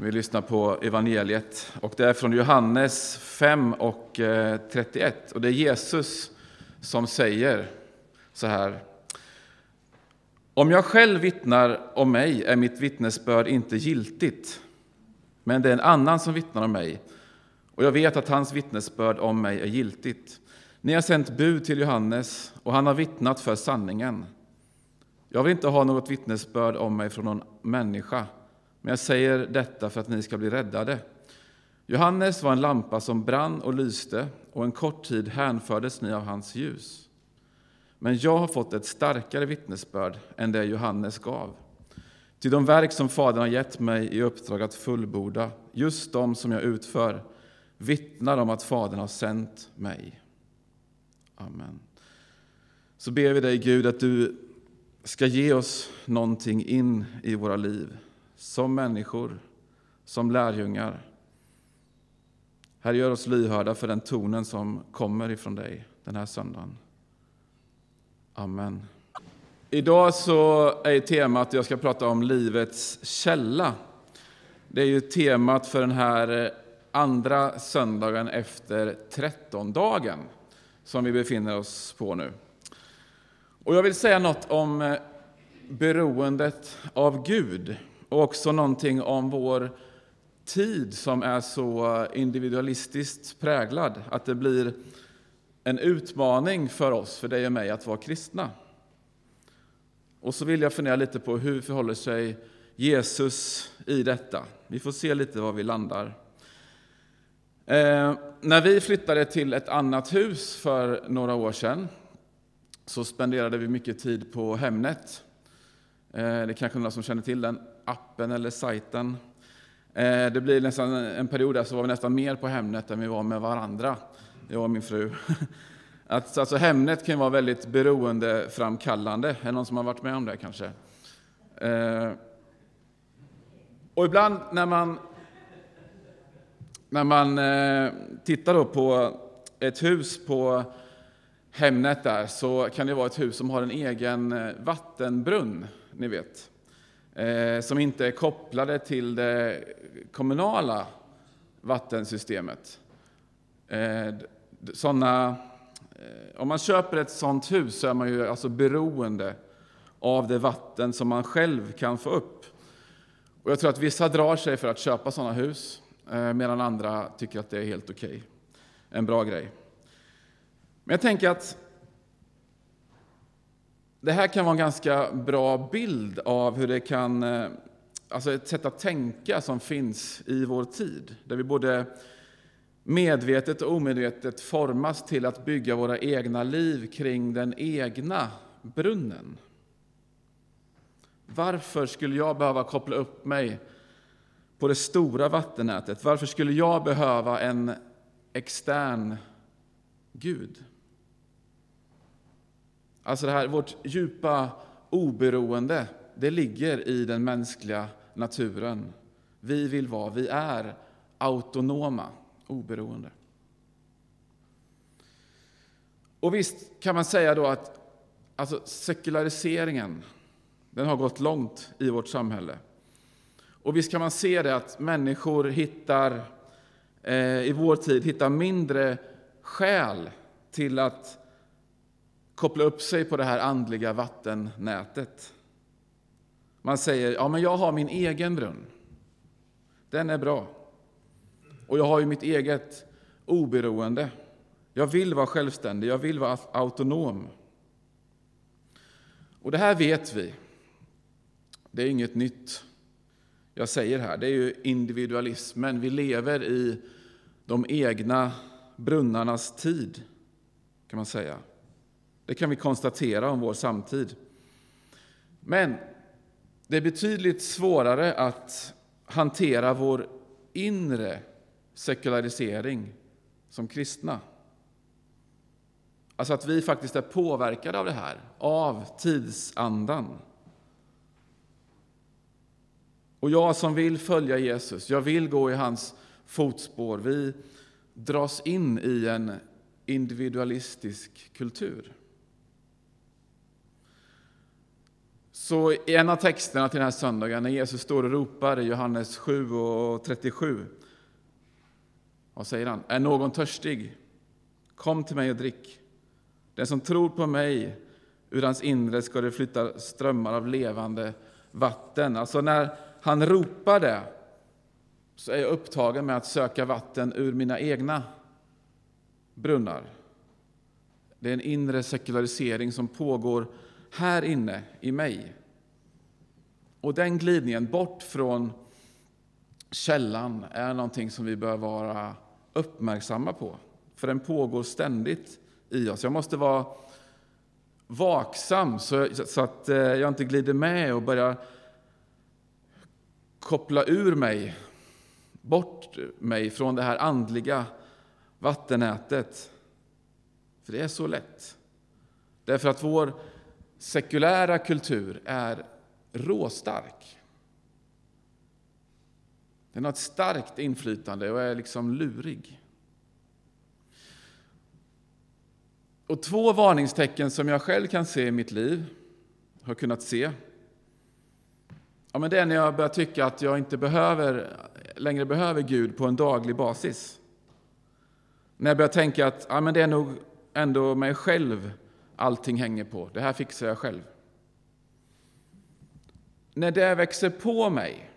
Vi lyssnar på evangeliet och det är från Johannes 5 och eh, 31 och det är Jesus som säger så här. Om jag själv vittnar om mig är mitt vittnesbörd inte giltigt, men det är en annan som vittnar om mig och jag vet att hans vittnesbörd om mig är giltigt. Ni har sänt bud till Johannes och han har vittnat för sanningen. Jag vill inte ha något vittnesbörd om mig från någon människa men jag säger detta för att ni ska bli räddade. Johannes var en lampa som brann och lyste, och en kort tid hänfördes ni av hans ljus. Men jag har fått ett starkare vittnesbörd än det Johannes gav. Till de verk som Fadern har gett mig i uppdrag att fullborda, just de som jag utför, vittnar om att Fadern har sänt mig. Amen. Så ber vi dig, Gud, att du ska ge oss någonting in i våra liv som människor, som lärjungar. Herre, gör oss lyhörda för den tonen som kommer ifrån dig den här söndagen. Amen. Idag så är temat jag ska prata om livets källa. Det är ju temat för den här eh, andra söndagen efter trettondagen som vi befinner oss på nu. Och jag vill säga något om eh, beroendet av Gud och också någonting om vår tid som är så individualistiskt präglad att det blir en utmaning för oss, för dig och mig, att vara kristna. Och så vill jag fundera lite på hur förhåller sig Jesus i detta. Vi får se lite var vi landar. Eh, när vi flyttade till ett annat hus för några år sedan så spenderade vi mycket tid på Hemnet. Eh, det är kanske några som känner till den appen eller sajten. Eh, det blir nästan en period där så var vi nästan mer på Hemnet än vi var med varandra, jag och min fru. Att, alltså, Hemnet kan vara väldigt beroendeframkallande. Är det någon som har varit med om det kanske? Eh, och ibland när man, när man eh, tittar på ett hus på Hemnet där så kan det vara ett hus som har en egen vattenbrunn, ni vet Eh, som inte är kopplade till det kommunala vattensystemet. Eh, såna, eh, om man köper ett sådant hus så är man ju alltså beroende av det vatten som man själv kan få upp. Och jag tror att vissa drar sig för att köpa sådana hus, medan andra tycker att det är helt okej. Okay. En bra grej. Men jag tänker att det här kan vara en ganska bra bild av hur det kan, eh, alltså ett sätt att tänka som finns i vår tid, där vi både medvetet och omedvetet formas till att bygga våra egna liv kring den egna brunnen. Varför skulle jag behöva koppla upp mig på det stora vattennätet? Varför skulle jag behöva en extern Gud? Alltså det här, vårt djupa oberoende, det ligger i den mänskliga naturen. Vi vill vara, vi är autonoma, oberoende. Och visst kan man säga då att alltså sekulariseringen, den har gått långt i vårt samhälle. Och visst kan man se det att människor hittar, eh, i vår tid hittar mindre skäl till att koppla upp sig på det här andliga vattennätet. Man säger, ja men jag har min egen brunn. Den är bra. Och jag har ju mitt eget oberoende. Jag vill vara självständig, jag vill vara autonom. Och det här vet vi. Det är inget nytt jag säger här. Det är ju individualismen. Vi lever i de egna brunnarnas tid, kan man säga. Det kan vi konstatera om vår samtid. Men det är betydligt svårare att hantera vår inre sekularisering som kristna. Alltså att vi faktiskt är påverkade av det här, av tidsandan. Och jag som vill följa Jesus, jag vill gå i hans fotspår, vi dras in i en individualistisk kultur. Så i en av texterna till den här söndagen, när Jesus står och ropar i Johannes 7 och 37, vad säger han? Är någon törstig? Kom till mig och drick. Den som tror på mig, ur hans inre ska det flytta strömmar av levande vatten. Alltså när han ropar det, så är jag upptagen med att söka vatten ur mina egna brunnar. Det är en inre sekularisering som pågår här inne i mig. Och den glidningen bort från källan är någonting som vi bör vara uppmärksamma på. För den pågår ständigt i oss. Jag måste vara vaksam så, så att eh, jag inte glider med och börjar koppla ur mig, bort mig från det här andliga vattennätet. För det är så lätt. Därför att vår sekulära kultur är råstark. Den har ett starkt inflytande och är liksom lurig. Och två varningstecken som jag själv kan se i mitt liv, har kunnat se, ja, men det är när jag börjar tycka att jag inte behöver, längre behöver Gud på en daglig basis. När jag börjar tänka att ja, men det är nog ändå mig själv allting hänger på. Det här fixar jag själv. När det växer på mig,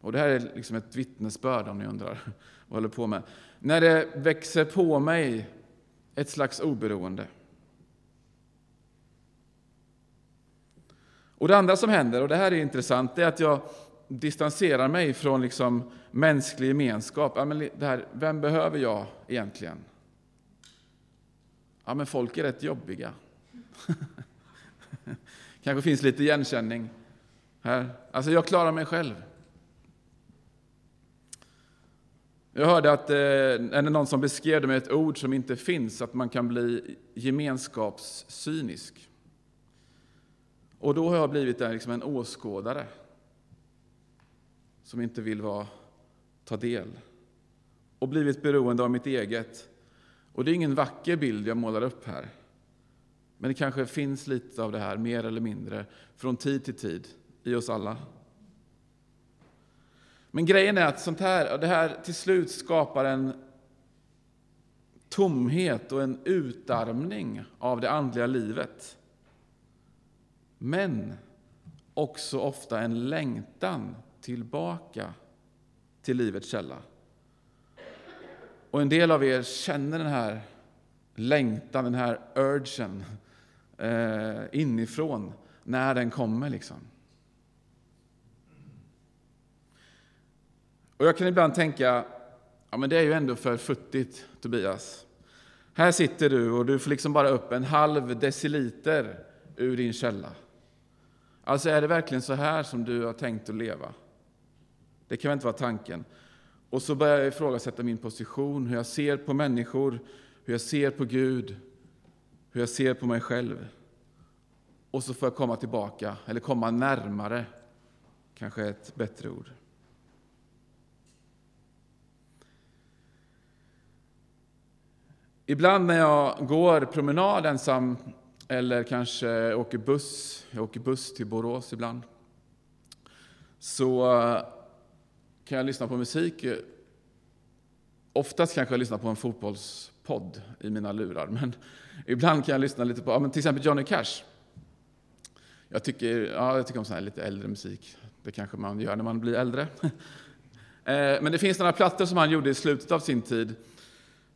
och det här är liksom ett vittnesbörd om ni undrar vad jag håller på med. När det växer på mig ett slags oberoende. Och Det andra som händer, och det här är intressant, det är att jag distanserar mig från liksom mänsklig gemenskap. Ja, men det här, vem behöver jag egentligen? Ja, men folk är rätt jobbiga. kanske finns lite igenkänning här. Alltså, jag klarar mig själv. Jag hörde att eh, någon som beskrev det med ett ord som inte finns, att man kan bli gemenskapscynisk. Och då har jag blivit en, liksom en åskådare som inte vill vara, ta del och blivit beroende av mitt eget. Och det är ingen vacker bild jag målar upp här. Men det kanske finns lite av det här, mer eller mindre, från tid till tid i oss alla. Men grejen är att sånt här, det här till slut skapar en tomhet och en utarmning av det andliga livet. Men också ofta en längtan tillbaka till livets källa. Och en del av er känner den här längtan, den här urgen eh, inifrån, när den kommer. liksom. Och jag kan ibland tänka, ja men det är ju ändå för futtigt Tobias. Här sitter du och du får liksom bara upp en halv deciliter ur din källa. Alltså är det verkligen så här som du har tänkt att leva? Det kan väl inte vara tanken? Och så börjar jag ifrågasätta min position, hur jag ser på människor, hur jag ser på Gud, hur jag ser på mig själv. Och så får jag komma tillbaka, eller komma närmare, kanske ett bättre ord. Ibland när jag går promenad ensam eller kanske åker buss, jag åker buss till Borås ibland, så kan jag lyssna på musik. Oftast kanske jag lyssnar på en fotbollspodd i mina lurar, men ibland kan jag lyssna lite på till exempel Johnny Cash. Jag tycker, ja, jag tycker om sån här lite äldre musik. Det kanske man gör när man blir äldre. Eh, men det finns några plattor som han gjorde i slutet av sin tid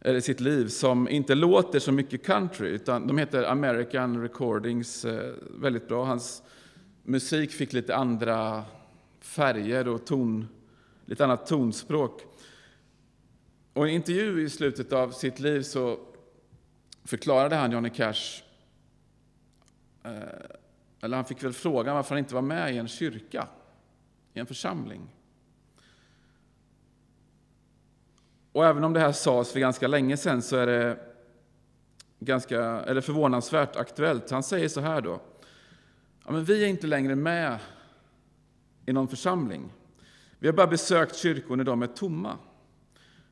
eller sitt liv som inte låter så mycket country, utan de heter American Recordings. Eh, väldigt bra. Hans musik fick lite andra färger och ton, lite annat tonspråk. Och i en intervju i slutet av sitt liv så förklarade han, Johnny Cash, eh, eller han fick väl frågan varför han inte var med i en kyrka, i en församling. Och även om det här sades för ganska länge sedan så är det ganska, eller förvånansvärt aktuellt. Han säger så här då. Ja, men vi är inte längre med i någon församling. Vi har bara besökt kyrkor när de är tomma.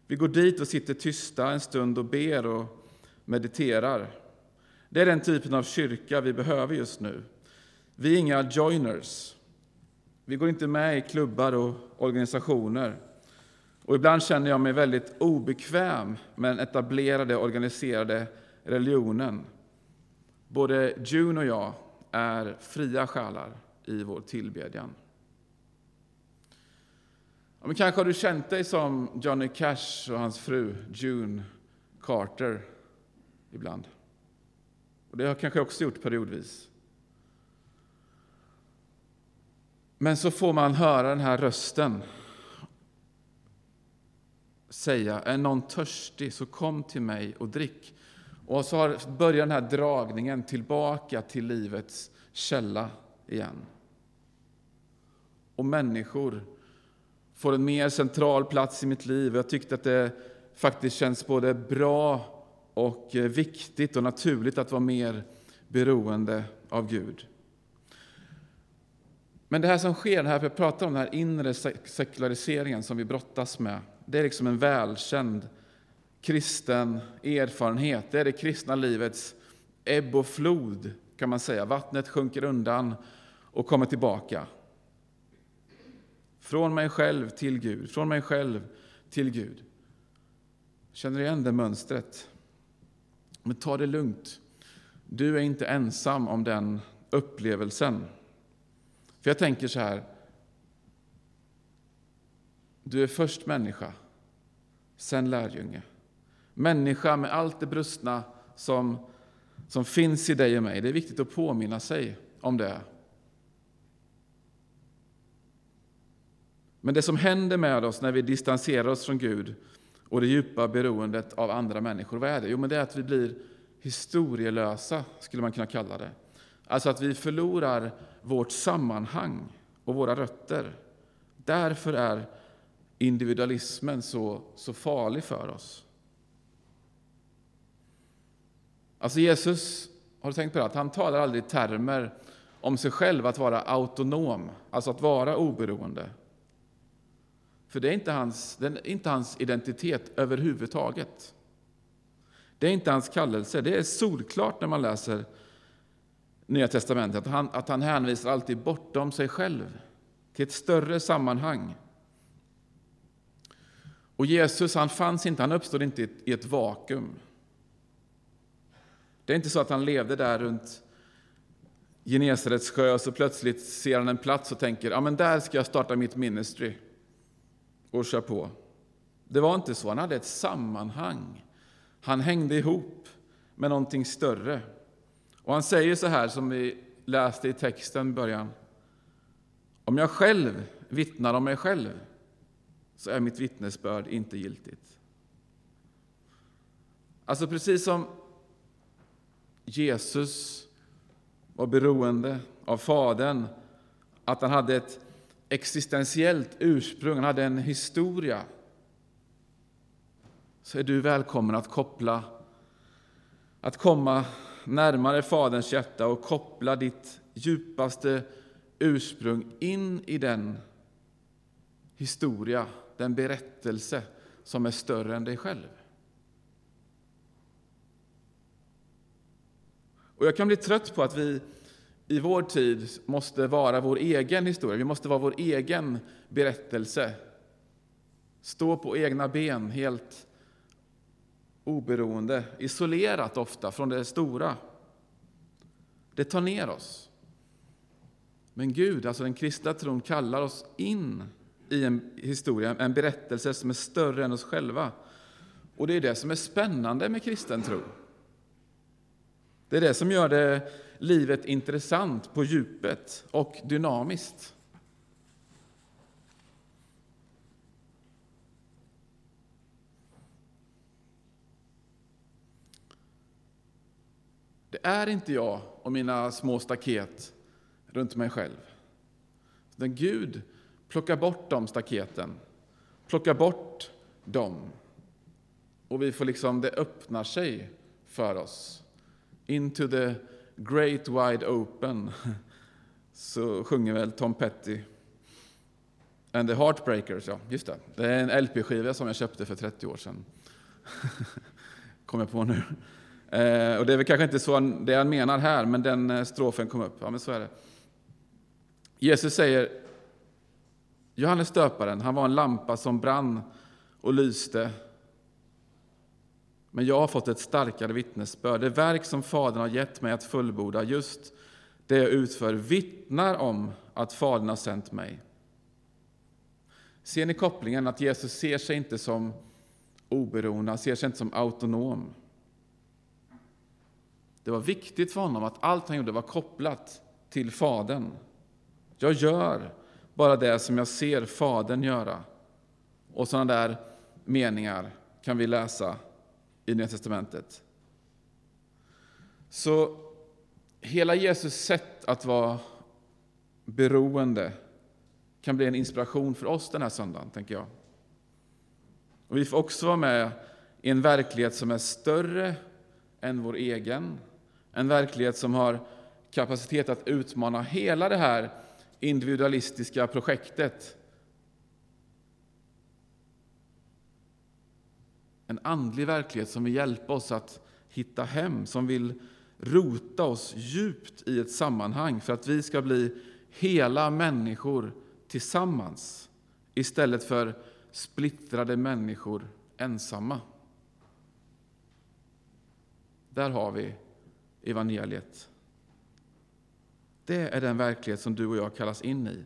Vi går dit och sitter tysta en stund och ber och mediterar. Det är den typen av kyrka vi behöver just nu. Vi är inga joiners. Vi går inte med i klubbar och organisationer. Och ibland känner jag mig väldigt obekväm med den etablerade, organiserade religionen. Både June och jag är fria själar i vår tillbedjan. Ja, men kanske har du känt dig som Johnny Cash och hans fru June Carter ibland. Och det har jag kanske också gjort periodvis. Men så får man höra den här rösten säga, är någon törstig så kom till mig och drick. Och så börjar den här dragningen tillbaka till livets källa igen. Och människor får en mer central plats i mitt liv. Jag tyckte att det faktiskt känns både bra och eh, viktigt och naturligt att vara mer beroende av Gud. Men det här som sker, det här jag pratar om, den här inre sekulariseringen som vi brottas med, det är liksom en välkänd kristen erfarenhet. Det är det kristna livets ebb och flod, kan man säga. Vattnet sjunker undan och kommer tillbaka. Från mig själv till Gud, från mig själv till Gud. Känner du igen det mönstret? Men ta det lugnt. Du är inte ensam om den upplevelsen. För jag tänker så här. Du är först människa, sen lärjunge. Människa med allt det brustna som, som finns i dig och mig. Det är viktigt att påminna sig om det. Men det som händer med oss när vi distanserar oss från Gud och det djupa beroendet av andra människor, vad är det? Jo, men det är att vi blir historielösa, skulle man kunna kalla det. Alltså att vi förlorar vårt sammanhang och våra rötter. Därför är individualismen så, så farlig för oss. Alltså Jesus, har du tänkt på det? Att han talar aldrig i termer om sig själv att vara autonom, alltså att vara oberoende. För det är inte hans, den är inte hans identitet överhuvudtaget. Det är inte hans kallelse. Det är solklart när man läser Nya testamentet, att han, att han hänvisar alltid bortom sig själv till ett större sammanhang. Och Jesus han fanns inte, han uppstod inte i ett vakuum. Det är inte så att han levde där runt Genesarets sjö och så plötsligt ser han en plats och tänker ja men där ska jag starta mitt ministry och kör på. Det var inte så, han hade ett sammanhang. Han hängde ihop med någonting större. Och han säger så här som vi läste i texten i början. Om jag själv vittnar om mig själv så är mitt vittnesbörd inte giltigt. Alltså precis som Jesus var beroende av Fadern, att han hade ett existentiellt ursprung, han hade en historia, så är du välkommen att koppla, att komma närmare Faderns hjärta och koppla ditt djupaste ursprung in i den historia, den berättelse som är större än dig själv. Och Jag kan bli trött på att vi i vår tid måste vara vår egen historia. Vi måste vara vår egen berättelse. Stå på egna ben, helt oberoende, isolerat ofta från det stora. Det tar ner oss. Men Gud, alltså den kristna tron, kallar oss in i en historia, en berättelse som är större än oss själva. Och det är det som är spännande med kristen tro. Det är det som gör det livet intressant på djupet och dynamiskt. Det är inte jag och mina små staket runt mig själv. Den Gud plockar bort de staketen, plockar bort dem. Och vi får liksom, det öppnar sig för oss. Into the great wide open, så sjunger väl Tom Petty. And the Heartbreakers, ja, just det. Det är en LP-skiva som jag köpte för 30 år sedan. Kom jag på nu. Eh, och det är väl kanske inte så det han menar här, men den eh, strofen kom upp. Ja, men så är det. Jesus säger, Johannes döparen, han var en lampa som brann och lyste. Men jag har fått ett starkare vittnesbörd. Det verk som Fadern har gett mig att fullborda, just det jag utför, vittnar om att Fadern har sänt mig. Ser ni kopplingen att Jesus ser sig inte som oberoende, han ser sig inte som autonom. Det var viktigt för honom att allt han gjorde var kopplat till Fadern. Jag gör bara det som jag ser Fadern göra. Och sådana där meningar kan vi läsa i Nya testamentet. Så hela Jesus sätt att vara beroende kan bli en inspiration för oss den här söndagen, tänker jag. Och vi får också vara med i en verklighet som är större än vår egen. En verklighet som har kapacitet att utmana hela det här individualistiska projektet. En andlig verklighet som vill hjälpa oss att hitta hem, som vill rota oss djupt i ett sammanhang för att vi ska bli hela människor tillsammans istället för splittrade människor ensamma. Där har vi evangeliet. Det är den verklighet som du och jag kallas in i.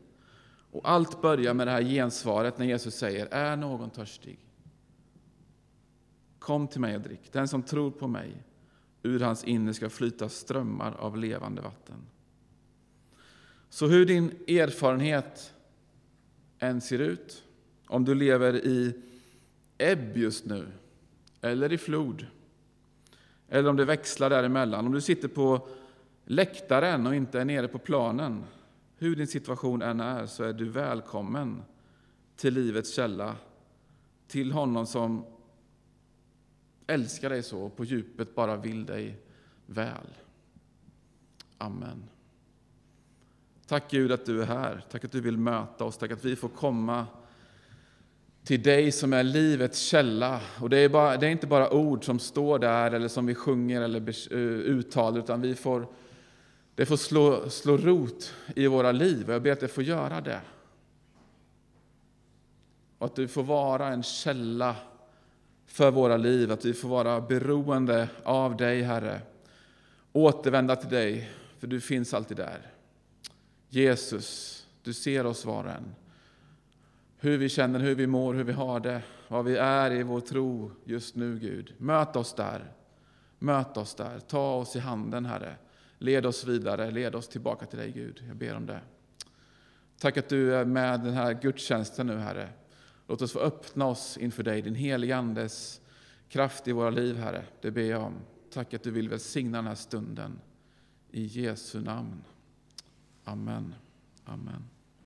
Och allt börjar med det här gensvaret när Jesus säger, är någon törstig? Kom till mig och drick. Den som tror på mig, ur hans inre ska flyta strömmar av levande vatten. Så hur din erfarenhet än ser ut, om du lever i ebb just nu, eller i flod, eller om det växlar däremellan, om du sitter på läktaren och inte är nere på planen, hur din situation än är, så är du välkommen till livets källa, till honom som älskar dig så och på djupet bara vill dig väl. Amen. Tack Gud att du är här. Tack att du vill möta oss. Tack att vi får komma till dig som är livets källa. Och det är, bara, det är inte bara ord som står där eller som vi sjunger eller eh, uttalar, utan vi får, det får slå, slå rot i våra liv. Och jag ber att det får göra det. Och att du får vara en källa för våra liv, att vi får vara beroende av dig, Herre. Återvända till dig, för du finns alltid där. Jesus, du ser oss var och en. Hur vi känner, hur vi mår, hur vi har det, vad vi är i vår tro just nu, Gud. Möt oss där. Möt oss där. Ta oss i handen, Herre. Led oss vidare, led oss tillbaka till dig, Gud. Jag ber om det. Tack att du är med den här gudstjänsten nu, Herre. Låt oss få öppna oss inför dig, din helige Andes kraft i våra liv, Herre. Det ber jag om. Tack att du vill välsigna den här stunden. I Jesu namn. Amen. Amen.